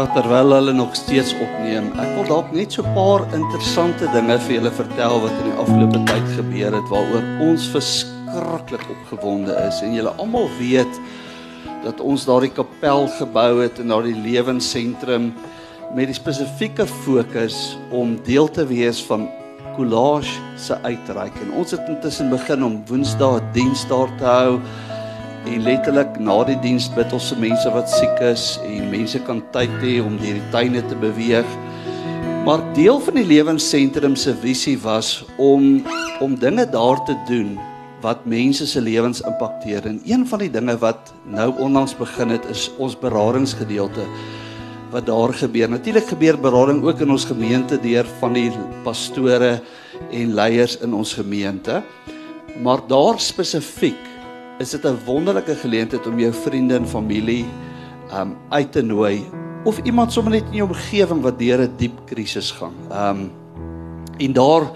Ja, terwyl hulle nog steeds opneem, ek wil dalk net so 'n paar interessante dinge vir julle vertel wat in die afgelope tyd gebeur het waaroor ons verskriklik opgewonde is. En julle almal weet dat ons daardie kapel gebou het en daardie lewensentrum met die spesifieke fokus om deel te wees van Collage se uitreik. En ons het intussen begin om Woensdae diens daar te hou En letterlik na die diens bid ons vir mense wat siek is en mense kan tyd hê om deur die tuine te beweeg. Maar deel van die lewensentrum se visie was om om dinge daar te doen wat mense se lewens impakteer. En een van die dinge wat nou onlangs begin het is ons beradingsgedeelte wat daar gebeur. Natuurlik gebeur berading ook in ons gemeente deur van die pastore en leiers in ons gemeente. Maar daar spesifiek is dit 'n wonderlike geleentheid om jou vriende en familie um uit te nooi of iemand sommer net in jou omgewing wat deur 'n diep krisis gaan. Um en daar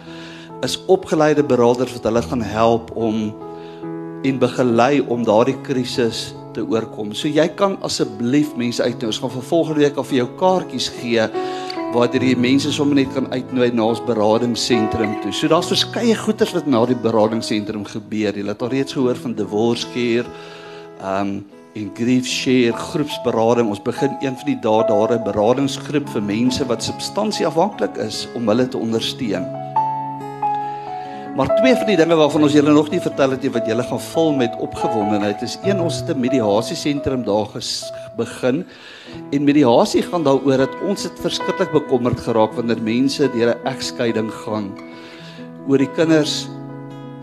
is opgeleide beraders wat hulle gaan help om en begelei om daardie krisis te oorkom. So jy kan asseblief mense uitnooi. Ons gaan vir volgende week al vir jou kaartjies gee waar jy mense sommer net kan uitnooi na ons beradingsentrum toe. So daar's verskeie goeders wat na die beradingsentrum gebeur. Jy het al reeds gehoor van divorce care, um en grief share groepsberading. Ons begin een van die dae daar 'n beradingsgroep vir mense wat substansie afhanklik is om hulle te ondersteun. Maar twee van die dinge waarvan ons julle nog nie vertel het nie wat julle gaan vul met opgewondenheid is een ons het 'n mediasiesentrum daar begin En mediasie gaan daaroor dat ons dit verskriklik bekommerd geraak wanneer mense deur 'n egskeiding gaan oor die kinders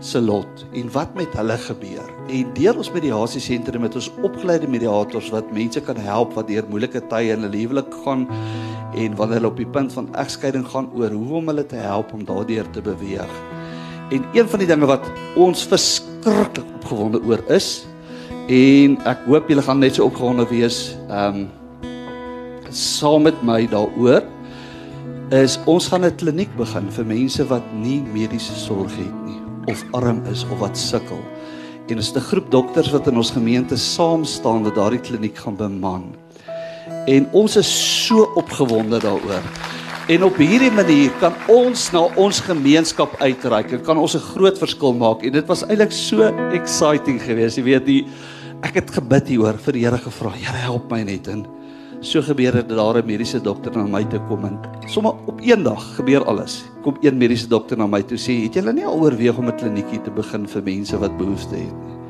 se lot en wat met hulle gebeur. En deur ons mediasie sentrum het ons opgeleide mediators wat mense kan help wat deur moeilike tye in hulle huwelik gaan en wanneer hulle op die punt van egskeiding gaan oor hoe om hulle te help om daardeur te beweeg. En een van die dinge wat ons verskriklik opgewonde oor is en ek hoop julle gaan net so opgewonde wees, ehm um, saam met my daaroor is ons gaan 'n kliniek begin vir mense wat nie mediese sorg het nie of arm is of wat sukkel. En ons het 'n groep dokters wat in ons gemeente saam staan wat daardie kliniek gaan beman. En ons is so opgewonde daaroor. En op hierdie manier kan ons na ons gemeenskap uitreik en kan ons 'n groot verskil maak. En dit was eintlik so exciting geweest, jy weet, die ek het gebid hieroor vir die Here gevra, Here help my net in. So gebeur dit dat daar 'n mediese dokter na my toe kom en sommer op een dag gebeur alles. Kom een mediese dokter na my toe sê, "Het julle nie al oorweeg om 'n kliniekie te begin vir mense wat behoefte het nie?"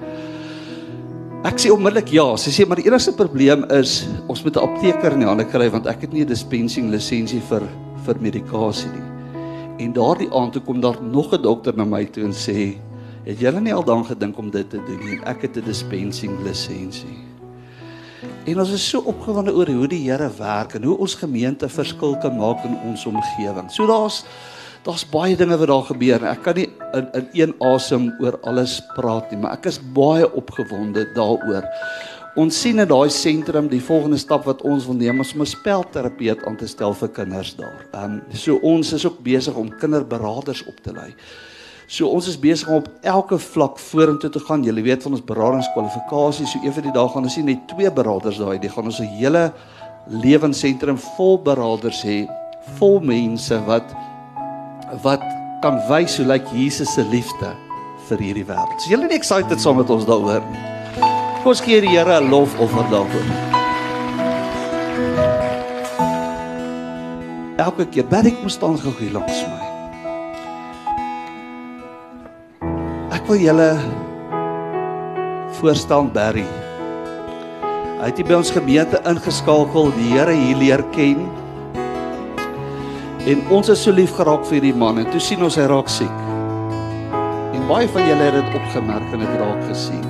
Ek sê onmiddellik ja. Sy sê, "Maar die enigste probleem is ons moet 'n apteker in die hande kry want ek het nie 'n dispensing lisensie vir vir medikasie nie." En daardie aand toe kom daar nog 'n dokter na my toe en sê, "Het julle nie al dan gedink om dit te doen nie? Ek het 'n dispensing lisensie." En ons is so opgewonde oor hoe die Here werk en hoe ons gemeente verskil kan maak in ons omgewing. So daar's daar's baie dinge wat daar gebeur. Ek kan nie in in een asem oor alles praat nie, maar ek is baie opgewonde daaroor. Ons sien in daai sentrum die volgende stap wat ons wil neem is om 'n spelterapeut aan te stel vir kinders daar. Ehm um, so ons is ook besig om kinderberaders op te lei. So ons is besig om op elke vlak vorentoe te gaan. Julle weet van ons beradingskwalifikasies. So een van die dae gaan ons nie net twee beraders daai, die gaan ons 'n hele lewensentrum vol beraders hê, vol mense wat wat kan wys hoe lyk Jesus se liefde vir hierdie wêreld. So julle is excited saam met ons daaroor. Kom ons gee die Here 'n lof offer daarvoor. Elke keer, baie kom staan gou hier langs my. Ek wil julle voorstel Barry. Hy het by ons gemeente ingeskakel, die Here hier leer ken. En ons is so lief geraak vir hierdie man en toe sien ons hy raak siek. En baie van julle het dit opgemerk en dit raak gesien.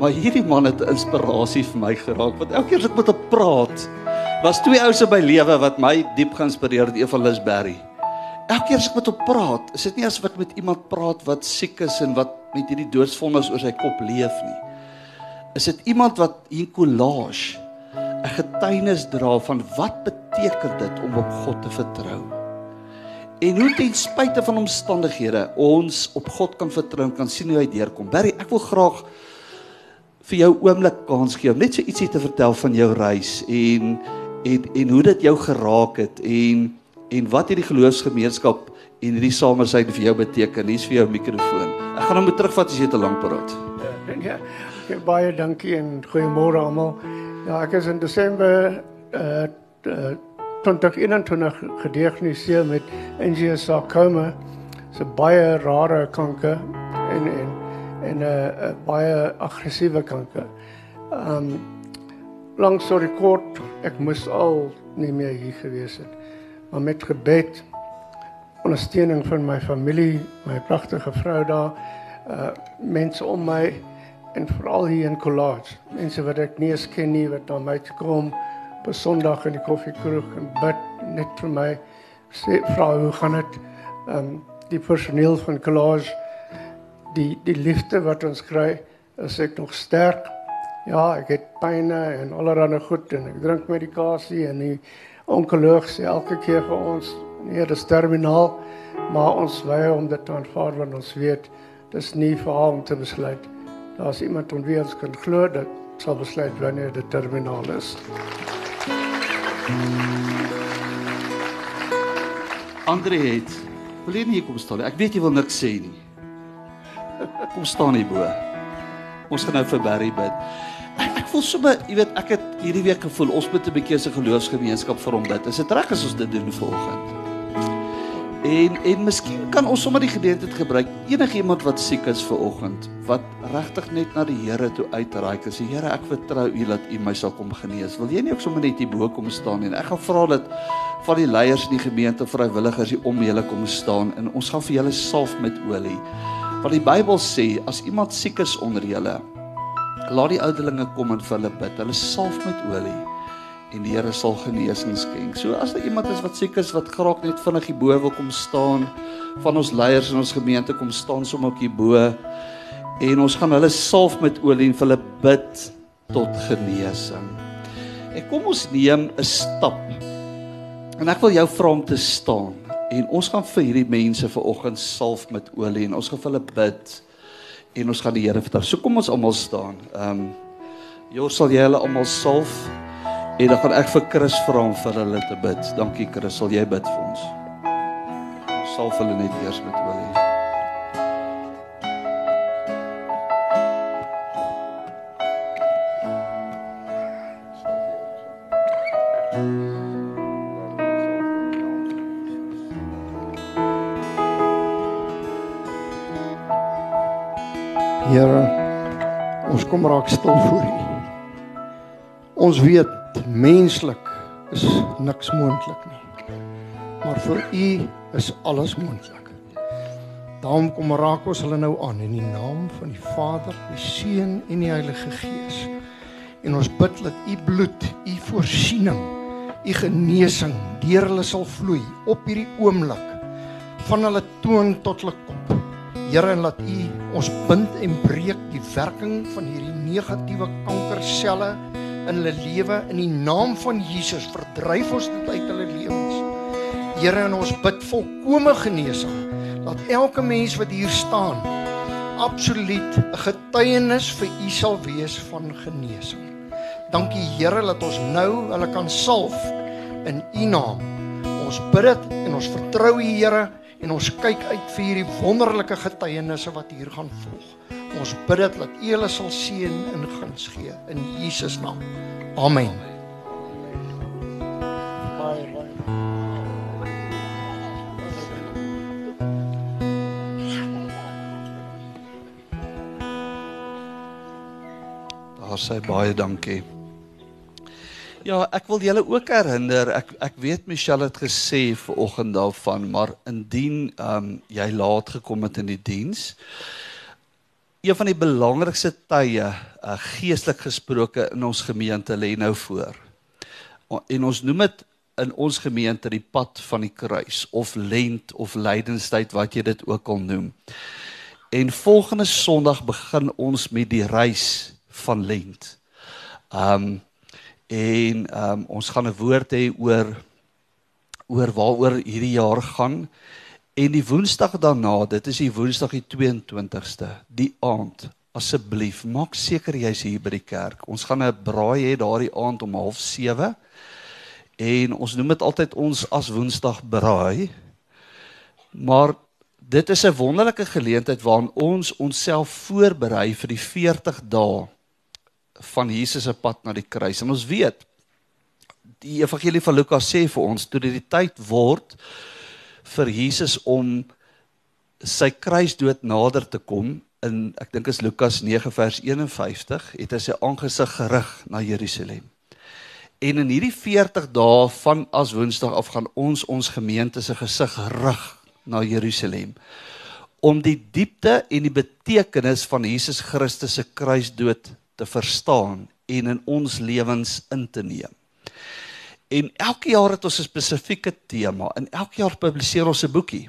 Maar hierdie man het 'n inspirasie vir my geraak want elke keer as ek met hom praat, was twee in my lewe wat my diep geïnspireer het, een van hulle is Barry. Elke keer as ek met hom praat, is dit nie asof ek met iemand praat wat siek is en wat met hierdie doodsvonnis oor sy kop leef nie. Is dit iemand wat in collage 'n getuienis dra van wat beteken dit om op God te vertrou? En hoe ten spyte van omstandighede ons op God kan vertrou en kan sien hoe hy deurkom. Barry, ek wil graag vir jou oomblik kans gee om net so ietsie te vertel van jou reis en en en hoe dit jou geraak het en en wat hierdie geloofsgemeenskap en hierdie samersyn vir jou beteken. Hier's vir jou mikrofoon. Ek gaan hom nou terugvat as jy te lank praat. Ja, ja, baie dankie en goeiemôre almal. Ja, ek is in Desember uh, uh 2021 gediagnoseer met angiosarcoma. Dit is 'n baie rare kanker en en en 'n uh, baie aggressiewe kanker. Um lang storie kort, ek moes al nie meer hier gewees het. Maar met gebed ondersteuning van my familie, my pragtige vrou daar, uh mense om my en veral hier in Collage. Mense wat ek nie eens ken nie wat na my toe kom op Sondag in die koffiekroeg en bid net vir my sê vra hoe gaan dit? Um die personeel van Collage die die liefde wat ons kry, is ek nog sterk. Ja, ek het pyne en allerlei goed en ek drink medikasie en die onkoloog sê elke keer vir ons Nee, dis terminaal, maar ons wy om dit te aanvaar want ons weet dis nie vir hom om te besluit. Daar's iemand om wie ons kan glo dat sal besluit wanneer dit terminaal is. Andre het wil jy nie kom staan nie. Ek weet jy wil niks sê nie. Kom staan hier bo. Ons gaan nou vir Barry bid. Ek, ek voel sommer, jy weet, ek het hierdie week gevoel ons moet 'n bietjie se geloofsgemeenskap vir hom bid. Is dit reg as ons dit doen vanoggend? En en miskien kan ons sommer die geleentheid gebruik enigiemand wat siek is vir oggend wat regtig net na die Here toe uitreik en sê Here ek vertrou U dat U my sal kom genees. Wil jy nie ook sommer net hier bo kom staan nie? Ek gaan vra dat van die leiers in die gemeente vrywilligers hier om julle kom staan en ons gaan vir julle salf met olie. Want die Bybel sê as iemand siek is onder julle, laat die ouderlinge kom en vir hulle bid. Hulle salf met olie en die Here sal genesing skenk. So as daar iemand is wat siek is wat graag net vinnig hier bo wil kom staan, van ons leiers in ons gemeente kom staan sommer op hier bo en ons gaan hulle salf met olie en vir hulle bid tot genesing. En kom ons neem 'n stap. En ek wil jou vra om te staan en ons gaan vir hierdie mense vanoggend salf met olie en ons gaan vir hulle bid en ons gaan die Here vertel. So kom ons almal staan. Ehm um, Jy sal jy hulle almal salf. En dan gaan ek vir Chris vra om vir hulle te bid. Dankie Chris, sal jy bid vir ons? Sal hulle net eers met olie. Here, ons kom raak stil voor U. Ons weet menslik is niks moontlik nie. Maar vir U is alles moontlik. Daarom kom raak ons hulle nou aan in die naam van die Vader, die Seun en die Heilige Gees. En ons bid dat U bloed, U voorsiening, U genesing deur hulle sal vloei op hierdie oomblik van hulle toon tot hulle kop. Here en laat U ons bind en breek die werking van hierdie negatiewe kankerselle in hulle lewe in die naam van Jesus verdryf ons dit uit hulle lewens. Here en ons bid volkomme genesing dat elke mens wat hier staan absoluut 'n getuienis vir U sal wees van genesing. Dankie Here dat ons nou hulle kan salf in U naam. Ons bid dit en ons vertrou U Here en ons kyk uit vir hierdie wonderlike getuienisse wat hier gaan volg. Ons bid dit dat U hulle sal seën en guns gee in Jesus naam. Amen. Baie baie. Daar sê baie dankie. Ja, ek wil julle ook herinner, ek ek weet Michelle het gesê ver oggend daarvan, maar indien ehm um, jy laat gekom het in die diens, een van die belangrikste tye uh, geestelik gesproke in ons gemeente lê nou voor. En ons noem dit in ons gemeente die pad van die kruis of lent of lydenstyd wat jy dit ook al noem. En volgende Sondag begin ons met die reis van lent. Um en um ons gaan 'n woord hê oor oor waaroor hierdie jaar gaan En die Woensdag daarna, dit is die Woensdag die 22ste, die aand, asseblief maak seker jy's hier by die kerk. Ons gaan 'n braai hê daardie aand om 07:30 En ons noem dit altyd ons as Woensdag braai. Maar dit is 'n wonderlike geleentheid waarin ons onsself voorberei vir die 40 dae van Jesus se pad na die kruis. En ons weet die evangelie van Lukas sê vir ons toe dit die tyd word vir Jesus om sy kruisdood nader te kom in ek dink is Lukas 9 vers 51 het hy sy aangesig gerig na Jerusalem. En in hierdie 40 dae van as Woensdag af gaan ons ons gemeente se gesig rig na Jerusalem om die diepte en die betekenis van Jesus Christus se kruisdood te verstaan en in ons lewens in te neem. En elke jaar het ons 'n spesifieke tema en elke jaar publiseer ons 'n boekie.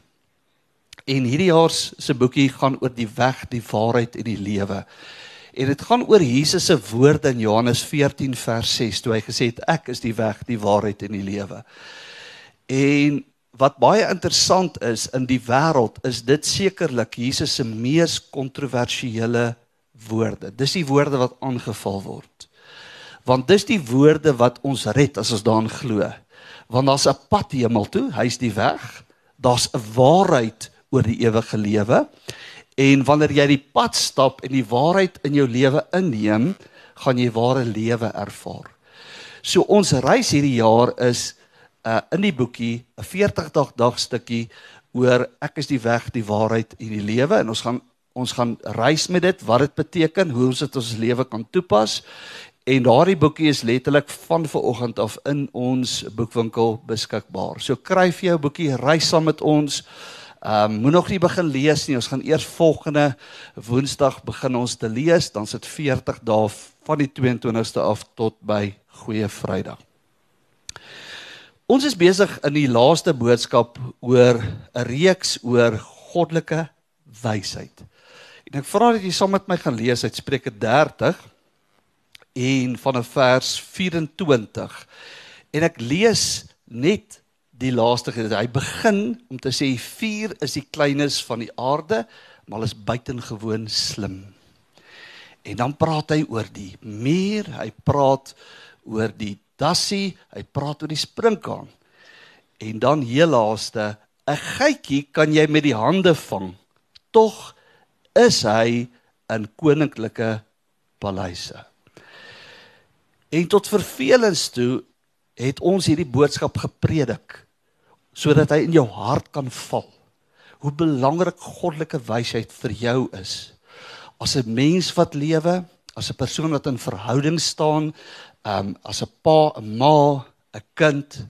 En hierdie jaar se boekie gaan oor die weg, die waarheid en die lewe. En dit gaan oor Jesus se woorde in Johannes 14 vers 6 toe hy gesê het ek is die weg, die waarheid en die lewe. En wat baie interessant is in die wêreld is dit sekerlik Jesus se mees kontroversiële woorde. Dis die woorde wat aangeval word. Want dis die woorde wat ons red as ons daarin glo. Want daar's 'n pad hemel toe, hy's die weg. Daar's 'n waarheid oor die ewige lewe En wanneer jy die pad stap en die waarheid in jou lewe inneem, gaan jy ware lewe ervaar. So ons reis hierdie jaar is uh in die boekie 'n 40 dag dag stukkie oor ek is die weg, die waarheid en die lewe en ons gaan ons gaan reis met dit wat dit beteken, hoe ons dit ons lewe kan toepas. En daardie boekie is letterlik van vanoggend af in ons boekwinkel beskikbaar. So kry vir jou boekie, reis saam met ons. Ehm um, moet nog nie begin lees nie. Ons gaan eers volgende Woensdag begin ons te lees. Dan sit 40 dae van die 22ste af tot by Goeie Vrydag. Ons is besig in die laaste boodskap oor 'n reeks oor goddelike wysheid. En ek vra dat jy saam met my gaan lees uit Spreuke 30 en van 'n vers 24. En ek lees net die laaste gedeelte. Hy begin om te sê vuur is die kleines van die aarde, maar is buitengewoon slim. En dan praat hy oor die muur, hy praat oor die dassie, hy praat oor die sprinkaan. En dan heel laaste, 'n geitjie kan jy met die hande vang. Tog is hy in koninklike paleise. En tot vervelings toe het ons hierdie boodskap gepredik sodat hy in jou hart kan val. Hoe belangrik goddelike wysheid vir jou is. As 'n mens wat lewe, as 'n persoon wat in verhouding staan, ehm um, as 'n pa, 'n ma, 'n kind,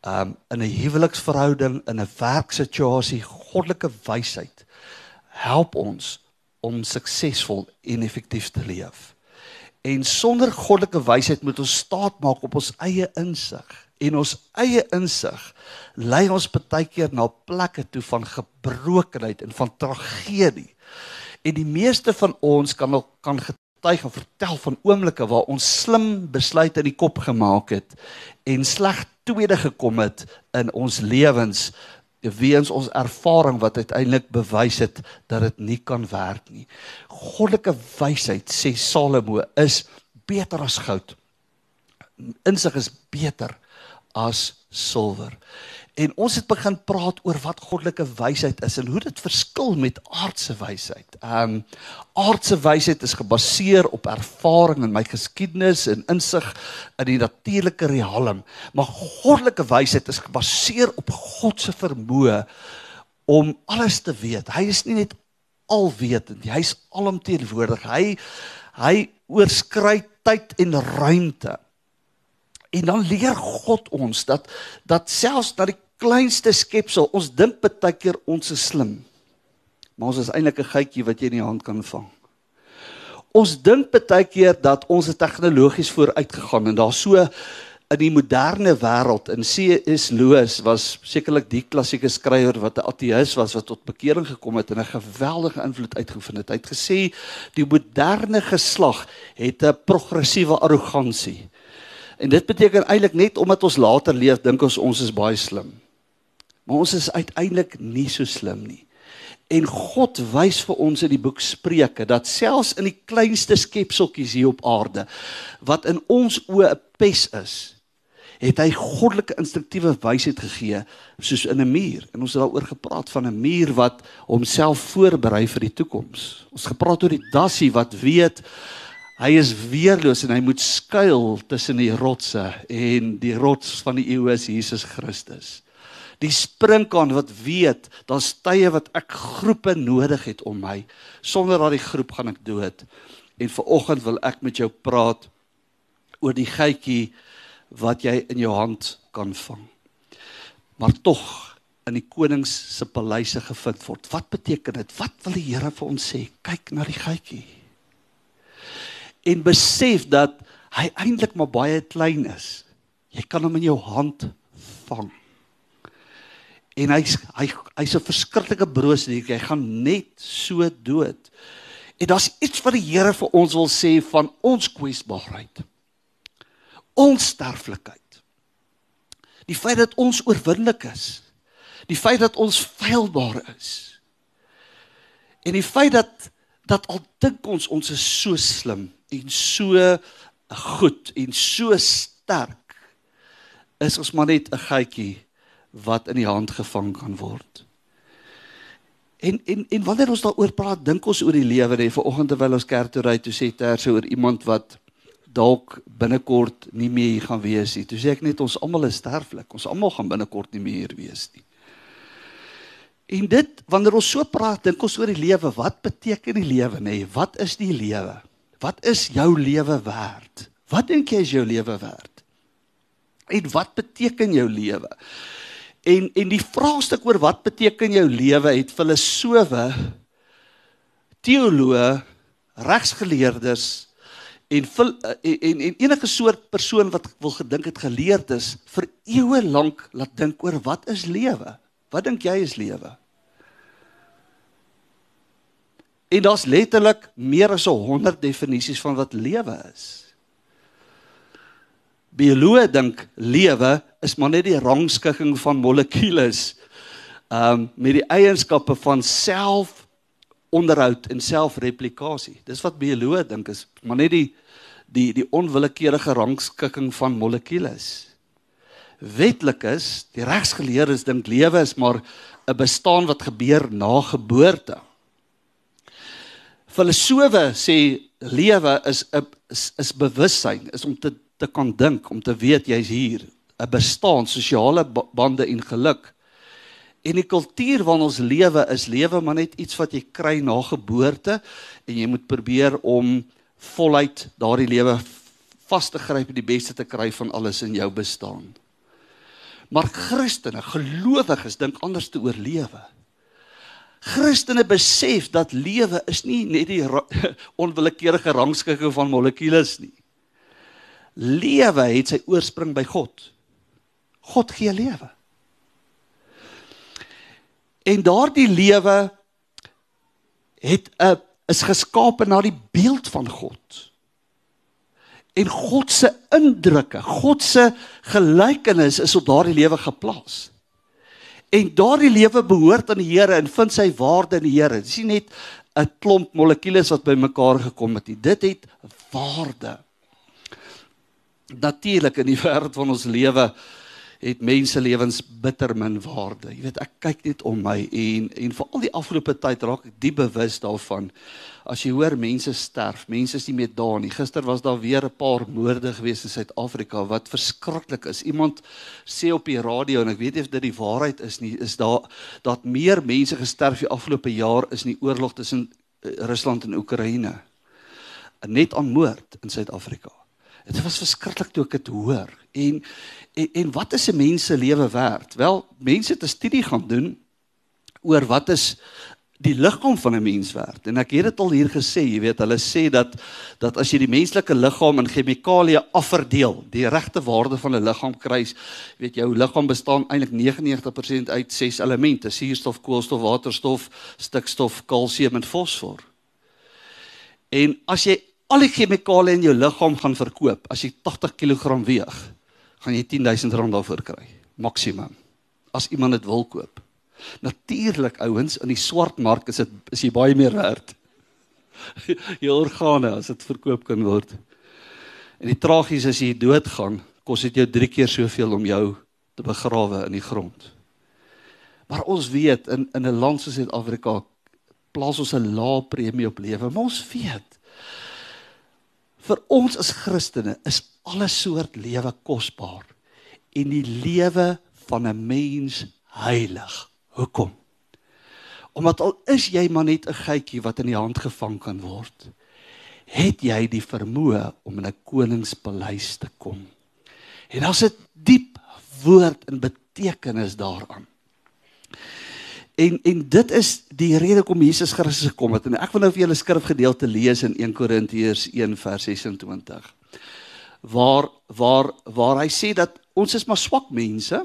ehm um, in 'n huweliksverhouding, in 'n werksituasie, goddelike wysheid help ons om suksesvol en effektief te leef. En sonder goddelike wysheid moet ons staat maak op ons eie insig en ons eie insig lei ons baie keer na plekke toe van gebrokenheid en van tragedie. En die meeste van ons kan kan getuig en vertel van oomblikke waar ons slim besluite in die kop gemaak het en sleg tweede gekom het in ons lewens weens ons ervaring wat uiteindelik bewys het dat dit nie kan werk nie. Goddelike wysheid sê Salomo is beter as goud. Insig is beter as silwer. En ons het begin praat oor wat goddelike wysheid is en hoe dit verskil met aardse wysheid. Ehm um, aardse wysheid is gebaseer op ervaring en my geskiedenis en insig in die natuurlike riem, maar goddelike wysheid is gebaseer op God se vermoë om alles te weet. Hy is nie net alwetend nie, hy's alomteenwoordig. Hy hy oorskry tyd en ruimte. En dan leer God ons dat dat selfs dat die kleinste skepsel, ons dink baie keer ons is slim. Maar ons is eintlik 'n geitjie wat jy in die hand kan vang. Ons dink baie keer dat ons tegnologies vooruit gegaan en daar so in die moderne wêreld in C.S. Lewis was sekerlik die klassieke skrywer wat 'n ateïs was wat tot bekering gekom het en 'n geweldige invloed uitgeoefen het. Hy het gesê die moderne geslag het 'n progressiewe arrogansie. En dit beteken eintlik net omdat ons later leef, dink ons ons is baie slim. Maar ons is uiteindelik nie so slim nie. En God wys vir ons in die boek Spreuke dat selfs in die kleinste skepseltjies hier op aarde wat in ons oë 'n pes is, het hy goddelike instruktiewe wysheid gegee soos in 'n muur. En ons het daaroor gepraat van 'n muur wat homself voorberei vir die toekoms. Ons gepraat oor die dassie wat weet hy is weerloos en hy moet skuil tussen die rotse en die rots van die eeue is Jesus Christus. Die sprinkaan wat weet daar's tye wat ek groepe nodig het om my sonder daardie groep gaan ek dood. En vir oggend wil ek met jou praat oor die geitjie wat jy in jou hand kan vang. Maar tog in die konings se paleise gevind word. Wat beteken dit? Wat wil die Here vir ons sê? Kyk na die geitjie. En besef dat hy eintlik maar baie klein is. Jy kan hom in jou hand vang. En hy's hy hy's 'n verskriklike broos hier. Hy gaan net so dood. En daar's iets wat die Here vir ons wil sê van ons kwesbaarheid ons sterflikheid. Die feit dat ons oorwinnelik is. Die feit dat ons feilbaar is. En die feit dat dat al dink ons ons is so slim en so goed en so sterk is ons maar net 'n geitjie wat in die hand gevang kan word. En en en wanneer ons daaroor praat, dink ons oor die lewe, hè, vanoggend terwyl ons kerk toe ry, toe sê Terse oor iemand wat dalk binnekort nie meer hier gaan wees nie. Toe sê ek net ons almal is sterflik. Ons almal gaan binnekort nie meer hier wees nie. En dit wanneer ons so praat, dink ons oor die lewe. Wat beteken die lewe nê? Nee, wat is die lewe? Wat is jou lewe werd? Wat dink jy is jou lewe werd? En wat beteken jou lewe? En en die vraagstuk oor wat beteken jou lewe het filosowe, teoloë, regsgeleerdes en, en en en enige soort persoon wat wil gedink het geleerd is vir eeue lank laat dink oor wat is lewe? Wat dink jy is lewe? En daar's letterlik meer as 100 definisies van wat lewe is. Bioloë dink lewe is maar net die rangskikking van molekules um met die eienskappe van self onderhoud en selfreplikasie. Dis wat bioloë dink is maar net die die die onwillekeurige rangskikking van molekules. Wetlik is, die regsgeleerdes dink lewe is maar 'n bestaan wat gebeur na geboorte. Filosowe sê lewe is 'n is, is bewussyn, is om te te kan dink, om te weet jy's hier, 'n bestaan, sosiale bande en geluk. En die kultuur waarin ons lewe is lewe maar net iets wat jy kry na geboorte en jy moet probeer om voluit daardie lewe vas te gryp en die beste te kry van alles in jou bestaan. Maar Christene, gelowiges dink anders te oor lewe. Christene besef dat lewe is nie net die onwillekeurige rangskikking van molekules nie. Lewe het sy oorsprong by God. God gee lewe. En daardie lewe het 'n is geskape na die beeld van God. En God se indrukke, God se gelykenis is op daardie lewe geplaas. En daardie lewe behoort aan die Here en vind sy waarde in die Here. Dit is nie net 'n klomp molekules wat bymekaar gekom het nie. Dit het waarde. Natuurlik in die wêreld van ons lewe het mense lewens bitter min waarde. Jy weet, ek kyk net om my en en veral die afgelope tyd raak ek diep bewus daarvan. As jy hoor mense sterf, mense is nie meer daar nie. Gister was daar weer 'n paar moorde gewees in Suid-Afrika wat verskriklik is. Iemand sê op die radio en ek weet nie of dit die waarheid is nie, is daar dat meer mense gesterf die afgelope jaar is in die oorlog tussen eh, Rusland en Oekraïne. Net aan moord in Suid-Afrika. Dit was verskriklik toe ek dit hoor. En en, en wat is 'n mens se lewe werd? Wel, mense het 'n studie gaan doen oor wat is die liggaam van 'n mens werd. En ek het dit al hier gesê, jy weet, hulle sê dat dat as jy die menslike liggaam in chemikalieë afverdeel, die regte waarde van 'n liggaam kry, weet jou liggaam bestaan eintlik 99% uit ses elemente: suurstof, koolstof, waterstof, stikstof, kalsium en fosfor. En as jy al die chemikalieë in jou liggaam gaan verkoop, as jy 80 kg weeg, gaan jy 10000 rand daarvoor kry, maksimum. As iemand dit wil koop. Natuurlik ouens, in die swart mark is dit is jy baie meer werd. Jou organe as dit verkoop kan word. En die tragies is as jy doodgaan, kos dit jou 3 keer soveel om jou te begrawe in die grond. Maar ons weet in in 'n land soos Suid-Afrika plaas ons 'n lae premie op lewe, maar ons weet vir ons as Christene is alle soort lewe kosbaar en die lewe van 'n mens heilig. Hoekom? Omdat al is jy maar net 'n geitjie wat in die hand gevang kan word, het jy die vermoë om in 'n koningspaleis te kom. En daar's 'n diep woord en betekenis daaraan. En en dit is die rede kom Jesus Christus gekom het. En ek wil nou vir julle skrifgedeelte lees in 1 Korintiërs 1 vers 26. Waar waar waar hy sê dat ons is maar swak mense.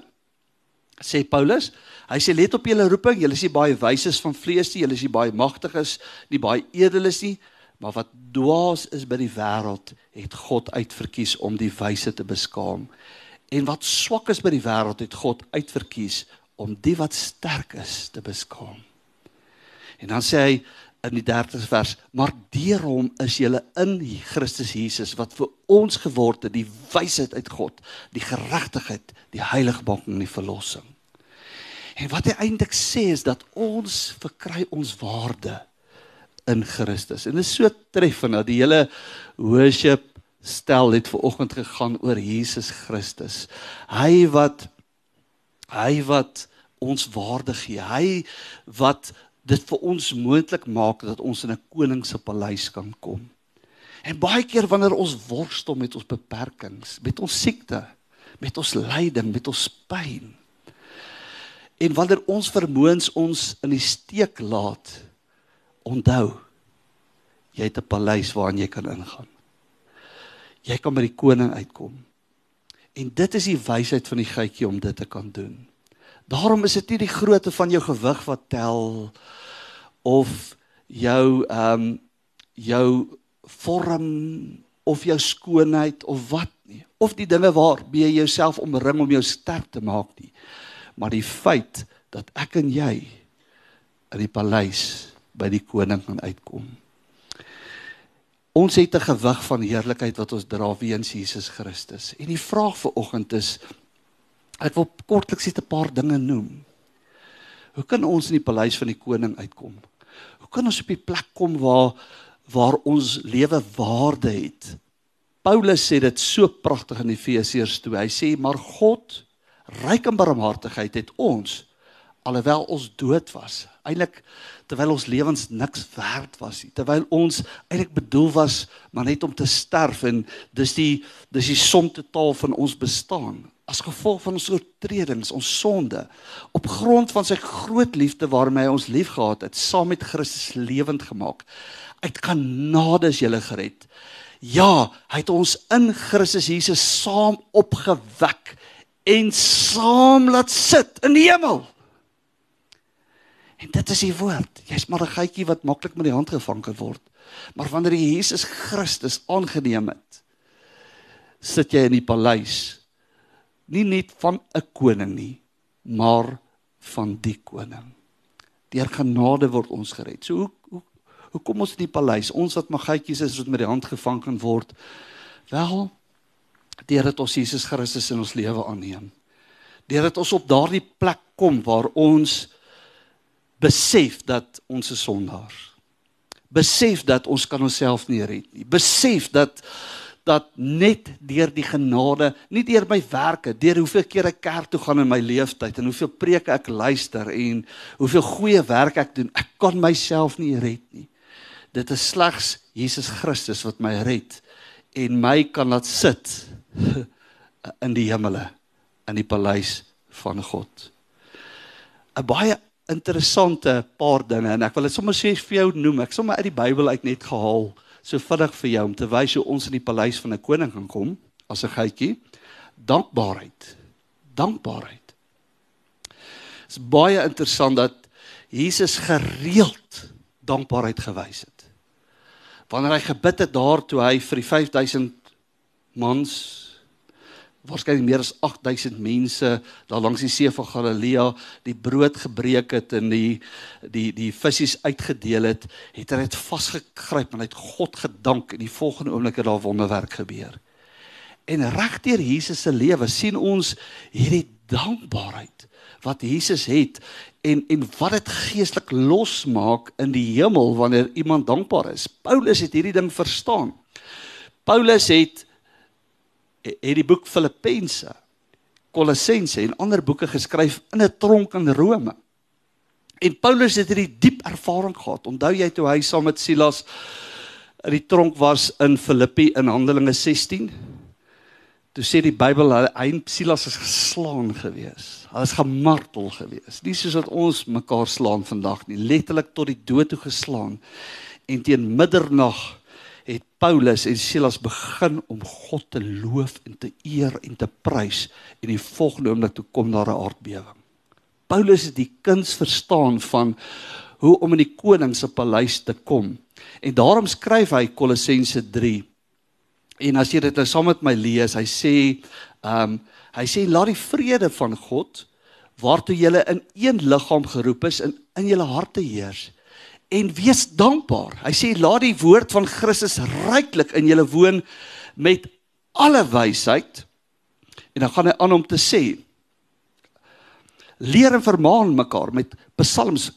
Sê Paulus, hy sê let op julle roeping, julle is nie baie wyses van vlees nie, julle is nie baie magtiges, nie baie edeles nie, maar wat dwaas is by die wêreld, het God uitverkies om die wyse te beskaam. En wat swak is by die wêreld, het God uitverkies om die wat sterk is te beskaam. En dan sê hy in die 30ste vers, maar deur hom is jy in Christus Jesus wat vir ons geword het die wysheid uit God, die geregtigheid, die heiligmaking en die verlossing. En wat hy eintlik sê is dat ons verkry ons waarde in Christus. En dit is so treffend dat die hele worship stel het ver oggend gegaan oor Jesus Christus. Hy wat hy wat ons waarde gee. Hy wat dit vir ons moontlik maak dat ons in 'n koning se paleis kan kom. En baie keer wanneer ons worstel met ons beperkings, met ons siekte, met ons lyding, met ons pyn. En wanneer ons vermoëns ons in die steek laat, onthou jy het 'n paleis waarin jy kan ingaan. Jy kan by die koning uitkom. En dit is die wysheid van die geitjie om dit te kan doen. Daarom is dit nie die grootte van jou gewig wat tel of jou ehm um, jou vorm of jou skoonheid of wat nie. Of die dinge waarmee jy jouself omring om jou sterk te maak nie. Maar die feit dat ek en jy in die paleis by die koning kan uitkom. Ons het 'n gewig van heerlikheid wat ons dra weens Jesus Christus. En die vraag vir oggend is Ek wil kortliks net 'n paar dinge noem. Hoe kan ons in die paleis van die koning uitkom? Hoe kan ons op die plek kom waar waar ons lewe waarde het? Paulus sê dit so pragtig in Efesiërs 2. Hy sê maar God ryk in barmhartigheid het ons alhoewel ons dood was, eintlik terwyl ons lewens niks werd was nie, terwyl ons eintlik bedoel was maar net om te sterf en dis die dis die som totaal van ons bestaan as gevolg van ons oortredings, ons sonde, op grond van sy groot liefde waarmee hy ons liefgehad het, saam met Christus lewend gemaak. Uit genade is jy gered. Ja, hy het ons in Christus Jesus saam opgewek en saam laat sit in die hemel. En dit is die woord. Jy's maar 'n geitjie wat maklik met die hand gevang kan word. Maar wanneer jy Jesus Christus aangeneem het, sit jy in die paleis nie net van 'n koning nie, maar van die koning. Deur genade word ons gered. So hoe hoe hoe kom ons in die paleis? Ons wat maggetjies is wat met die hand gevang kan word. Wel, deur dit ons Jesus Christus in ons lewe aanneem. Deur dit ons op daardie plek kom waar ons besef dat ons 'n sondaar. Besef dat ons kan onsself nie red nie. Besef dat dat net deur die genade, nie deur my werke, deur hoeveel keer ek kerk toe gaan in my lewenstyd en hoeveel preke ek luister en hoeveel goeie werk ek doen, ek kan myself nie red nie. Dit is slegs Jesus Christus wat my red en my kan laat sit in die hemele in die paleis van God. 'n Baie interessante paar dinge en ek wil dit sommer sê vir jou noem. Ek sommer uit die Bybel uit net gehaal so vinnig vir jou om te wys hoe ons in die paleis van 'n koning kan kom as 'n geitjie. Dankbaarheid. Dankbaarheid. Dit is baie interessant dat Jesus gereeld dankbaarheid gewys het. Wanneer hy gebid het daar toe hy vir die 5000 mans waarskynlik meer as 8000 mense daar langs die see van Galilea die brood gebreek het en die die die visse uitgedeel het, het hy dit vasgegryp en het God gedank en die volgende oomblik het daar wonderwerk gebeur. En regdeur Jesus se lewe sien ons hierdie dankbaarheid wat Jesus het en en wat dit geestelik losmaak in die hemel wanneer iemand dankbaar is. Paulus het hierdie ding verstaan. Paulus het het die boek Filippense, Kolossense en ander boeke geskryf in 'n tronk in Rome. En Paulus het hierdie diep ervaring gehad. Onthou jy toe hy saam met Silas in die tronk was in Filippi in Handelinge 16? Toe sê die Bybel hy en Silas is geslaan gewees. Hulle is gemartel gewees. Nie soos wat ons mekaar slaan vandag nie, letterlik tot die dood toe geslaan. En teen middernag het Paulus en Silas begin om God te loof en te eer en te prys en die volgende oomblik toe kom daar 'n aardbewing. Paulus het die kuns verstaan van hoe om in die koning se paleis te kom. En daarom skryf hy Kolossense En as jy dit nou saam met my lees, hy sê, ehm um, hy sê laat die vrede van God waartoe julle in een liggaam geroep is in in julle harte heers en wees dankbaar. Hy sê laat die woord van Christus ryklik in julle woon met alle wysheid. En dan gaan hy aan om te sê leer en vermaan mekaar met psalms,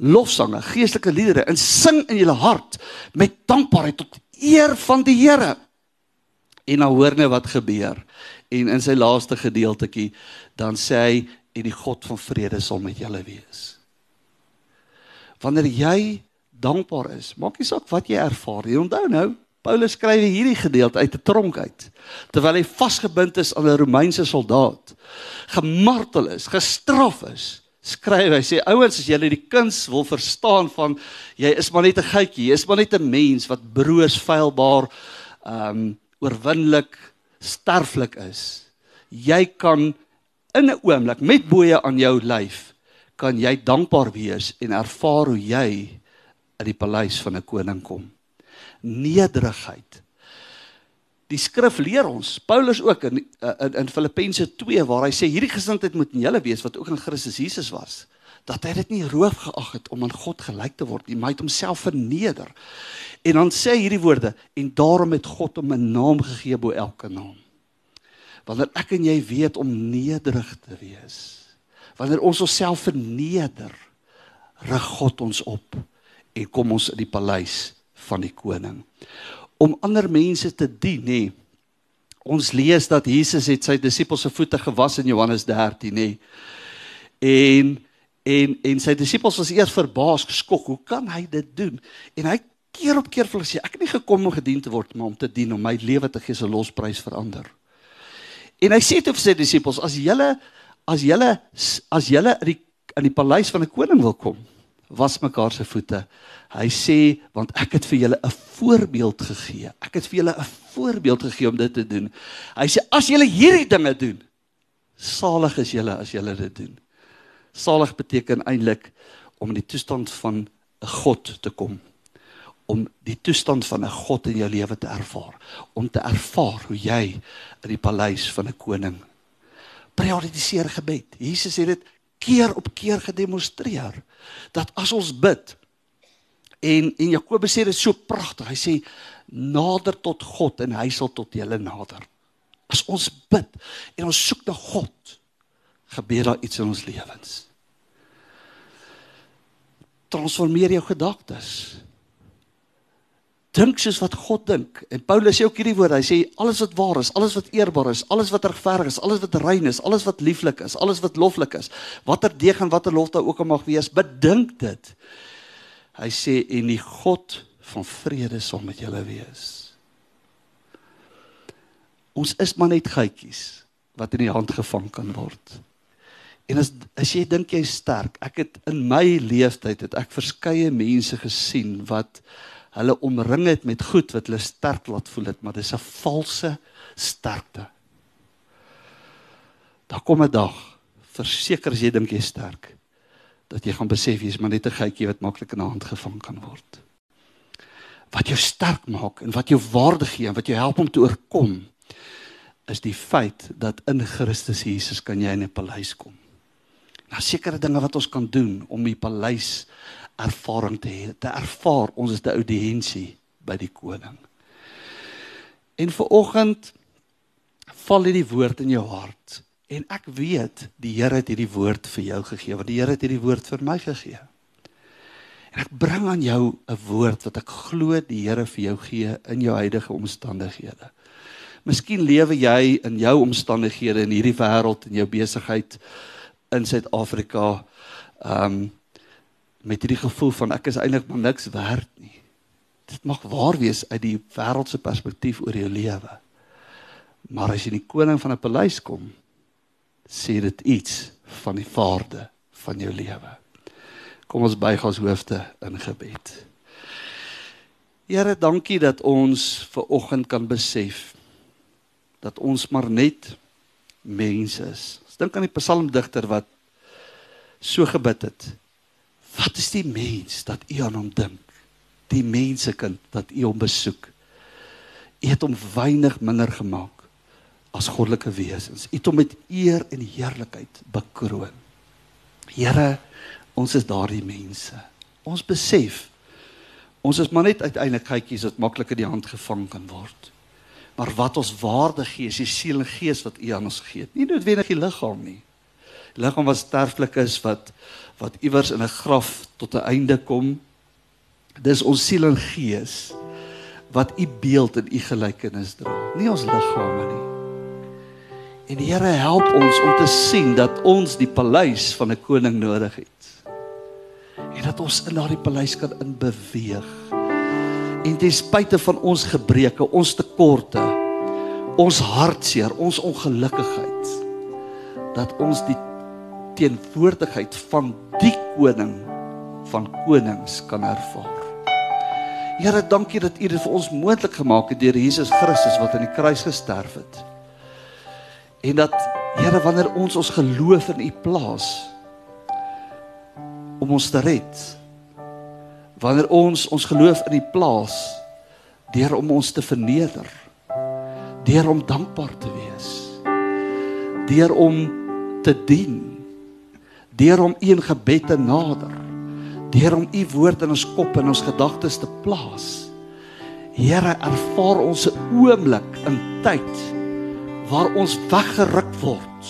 lofsange, geestelike liedere en sing in julle hart met dankbaarheid tot eer van die Here. En nou hoor net wat gebeur. En in sy laaste gedeeltjie dan sê hy en die God van vrede sal met julle wees. Wanneer jy dankbaar is, maak nie saak wat jy ervaar nie. Onthou nou, Paulus skryf hierdie gedeelte uit 'n tronk uit terwyl hy vasgebind is aan 'n Romeinse soldaat, gemartel is, gestraf is. Skryf hy sê ouens as julle die kuns wil verstaan van jy is maar net 'n geitjie, jy is maar net 'n mens wat broos feilbaar ehm um, oorwinnelik sterflik is. Jy kan in 'n oomblik met boeye aan jou lyf kan jy dankbaar wees en ervaar hoe jy in die paleis van 'n koning kom. Nederigheid. Die skrif leer ons, Paulus ook in in, in Filippense 2 waar hy sê hierdie gesindheid moet in julle wees wat ook in Christus Jesus was, dat hy dit nie roof geag het om aan God gelyk te word nie, maar hy het homself verneder. En dan sê hierdie woorde en daarom het God hom 'n naam gegee bo elke naam. Wanneer ek en jy weet om nederig te wees. Wanneer ons onsself verneder, rig God ons op en kom ons in die paleis van die koning. Om ander mense te dien, nê. Ons lees dat Jesus het sy disippels se voete gewas in Johannes 13, nê. En en en sy disippels was eers verbaas, geskok, hoe kan hy dit doen? En hy keer op keer vir hulle sê ek het nie gekom om gedien te word maar om te dien om my lewe te gee se losprys verander. En hy sê toe vir sy disippels as julle as julle as julle in die in die paleis van 'n koning wil kom, was mekaar se voete. Hy sê want ek het vir julle 'n voorbeeld gegee. Ek het vir julle 'n voorbeeld gegee om dit te doen. Hy sê as julle hierdie dinge doen, salig is julle as julle dit doen. Salig beteken eintlik om in die toestand van 'n God te kom om die toestand van 'n God in jou lewe te ervaar, om te ervaar hoe jy in die paleis van 'n koning prioritiseer gebed. Jesus het dit keer op keer gedemonstreer dat as ons bid en en Jakobus sê dit so pragtig. Hy sê nader tot God en hy sal tot julle nader. As ons bid en ons soek na God, gebeur daar iets in ons lewens. Transformeer jou gedagtes dink soos wat God dink. En Paulus sê ook hierdie woorde. Hy sê alles wat waar is, alles wat eerbaar is, alles wat regverdig is, alles wat rein is, alles wat lieflik is, alles wat loflik is, watter deeg en watter lof daar ook al mag wees, bedink dit. Hy sê en die God van vrede sal met julle wees. Ons is maar net geitjies wat in die hand gevang kan word. En as as jy dink jy's sterk, ek het in my lewenstyd het ek verskeie mense gesien wat hulle omring het met goed wat hulle sterk laat voel het, maar dis 'n valse sterkte. Daar kom 'n dag, verseker as jy dink jy's sterk, dat jy gaan besef jy's maar net 'n geitjie wat maklik in 'n hand gevang kan word. Wat jou sterk maak en wat jou waarde gee en wat jou help om te oorkom is die feit dat in Christus Jesus kan jy in 'n paleis kom. Nou sekere dinge wat ons kan doen om die paleis ervaring te hê, te ervaar ons is 'n audiensie by die koning. En vir oggend val hierdie woord in jou hart en ek weet die Here het hierdie woord vir jou gegee want die Here het hierdie woord vir my gegee. En ek bring aan jou 'n woord wat ek glo die Here vir jou gee in jou huidige omstandighede. Miskien lewe jy in jou omstandighede in hierdie wêreld in jou besigheid in Suid-Afrika um met hierdie gevoel van ek is eintlik maar niks werd nie. Dit mag waar wees uit die wêreldse perspektief oor jou lewe. Maar as jy in die koning van 'n paleis kom, sê dit iets van die waarde van jou lewe. Kom ons buig ons hoofde in gebed. Here, dankie dat ons ver oggend kan besef dat ons maar net mense is. Ons dink aan die psalmdigter wat so gebid het. Wat is die mens dat U aan hom dink? Die mensekind wat U hom besoek. U het hom weinig minder gemaak as goddelike wesens. U het hom met eer en heerlikheid bekroon. Here, ons is daardie mense. Ons besef ons is maar net uiteindelik kykies wat maklik in die hand gevang kan word. Maar wat ons waarde gee, is die siel en gees wat U aan ons gee. Nie noodwendig die liggaam nie. Die liggaam wat sterflik is wat wat iewers in 'n graf tot 'n einde kom. Dis ons siel en gees wat U beeld en U gelykenis dra. Nie ons liggame nie. En die Here help ons om te sien dat ons die paleis van 'n koning nodig het. En dat ons in daardie paleis kan inbeweeg. En ten spyte van ons gebreke, ons tekorte, ons hartseer, ons ongelukkigheid, dat ons die teenwoordigheid van die koning van konings kan ervaar. Here, dankie dat U dit vir ons moontlik gemaak het deur Jesus Christus wat aan die kruis gesterf het. En dat Here wanneer ons ons geloof in U plaas om ons te red. Wanneer ons ons geloof in U plaas deur om ons te verneder. Deur om dankbaar te wees. Deur om te dien. Deur om U in gebed te nader. Deur om U woord in ons kop en ons gedagtes te plaas. Here, ervaar ons 'n oomblik in tyd waar ons weggeruk word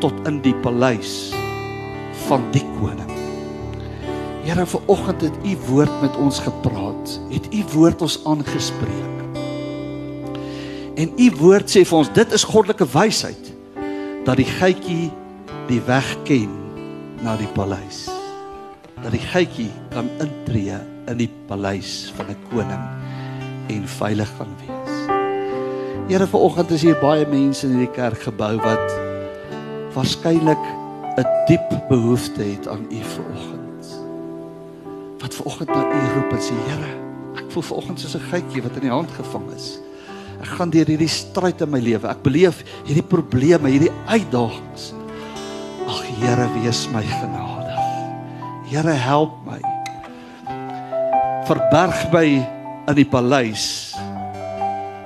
tot in die paleis van die koning. Here, vir oggend het u woord met ons gepraat. Het u woord ons aangespreek. En u woord sê vir ons dit is goddelike wysheid dat die geitjie die weg ken na die paleis. Dat die geitjie kan intree in die paleis van 'n koning en veilig kan wees. Here vanoggend is hier baie mense in hierdie kerkgebou wat waarskynlik 'n diep behoefte het aan U vanoggend. Wat vanoggend na U roep en sê Here, ek voel vanoggend soos 'n geitjie wat in die hand gevang is. Ek gaan deur hierdie stryd in my lewe. Ek beleef hierdie probleme, hierdie uitdagings. Here, wees my genadig. Here, help my. Verberg my in die paleis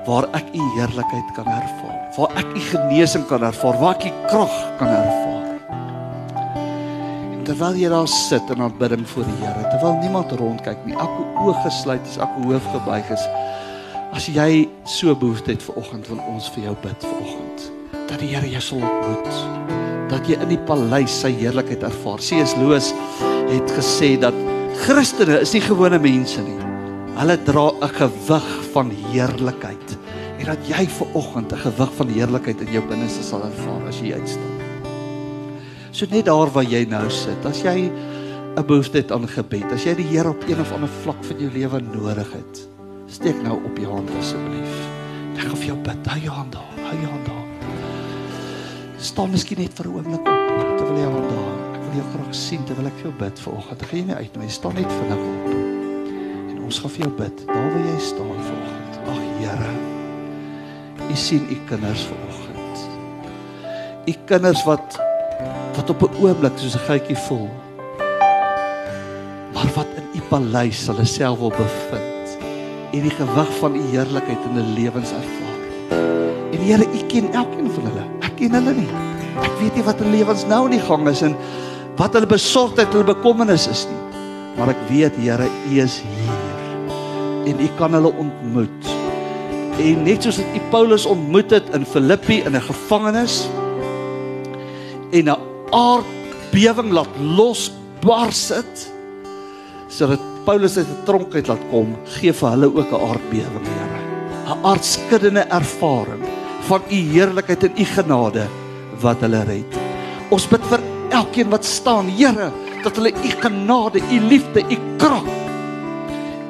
waar ek u heerlikheid kan ervaar, waar ek u genesing kan ervaar, waar ek u krag kan ervaar. En terwyl jy daar sit in aanbidding voor die Here, terwyl niemand rondkyk nie, elke oog gesluit is, elke hoof gebuig is, as jy so behoefte het vir oggend wil ons vir jou bid vir oggend dat die Here jou sal ontmoet dat jy in die paleis sy heerlikheid ervaar. C.S. Lewis het gesê dat Christene is nie gewone mense nie. Hulle dra 'n gewig van heerlikheid en dat jy ver oggend 'n gewig van heerlikheid in jou binneste sal ervaar as jy uitstap. So net daar waar jy nou sit, as jy 'n behoefte het aan gebed, as jy die Here op een of ander vlak van jou lewe nodig het, steek nou op jou hand asseblief. Ek gaan vir jou bid. Hou jou hand daar. Hou jou hand daar. Staan miskien net vir 'n oomblik op terwyl jy hand daar. Ek wil jou graag sien terwyl ek vir jou bid vanoggend. Gaan jou nie uitnooi. Staan net vinnig op. En ons gaan vir jou bid. Daar waar jy staan vanoggend. Ag Here. U sien u kinders vanoggend. U kinders wat wat op 'n oomblik soos 'n geitjie voel. Maar wat in u paleis hulle self wil bevind. En die gewig van u heerlikheid in hulle lewens ervaar. En Here, u ken elkeen van hulle. Ek ken hulle nie. Ek weet nie wat hulle lewens nou in die gang is en wat hulle besorgdheid, hulle bekommernis is nie. Maar ek weet Here, u is hier. En u kan hulle ontmoet En net soos dit U Paulus ontmoet het in Filippi in 'n gevangenis en 'n aardbewing laat losbars het sodat Paulus uit 'n tronk uit laat kom, gee vir hulle ook 'n aardbewing, Here. 'n Aardskuddende ervaring van U heerlikheid en U genade wat hulle red. Ons bid vir elkeen wat staan, Here, dat hulle U genade, U liefde, U krag,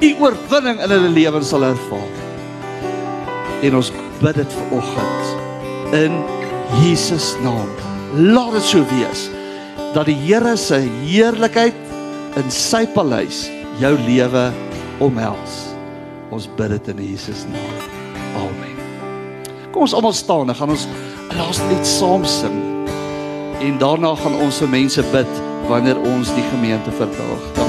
U oorwinning in hulle lewens sal ervaar. En ons bid dit vanoggend in Jesus naam. Laat dit so wees dat die Here se heerlikheid in sy paleis jou lewe omhels. Ons bid dit in Jesus naam. Kom ons almal staan, dan gaan ons laas net saam sing. En daarna gaan ons vir mense bid wanneer ons die gemeente verdaag.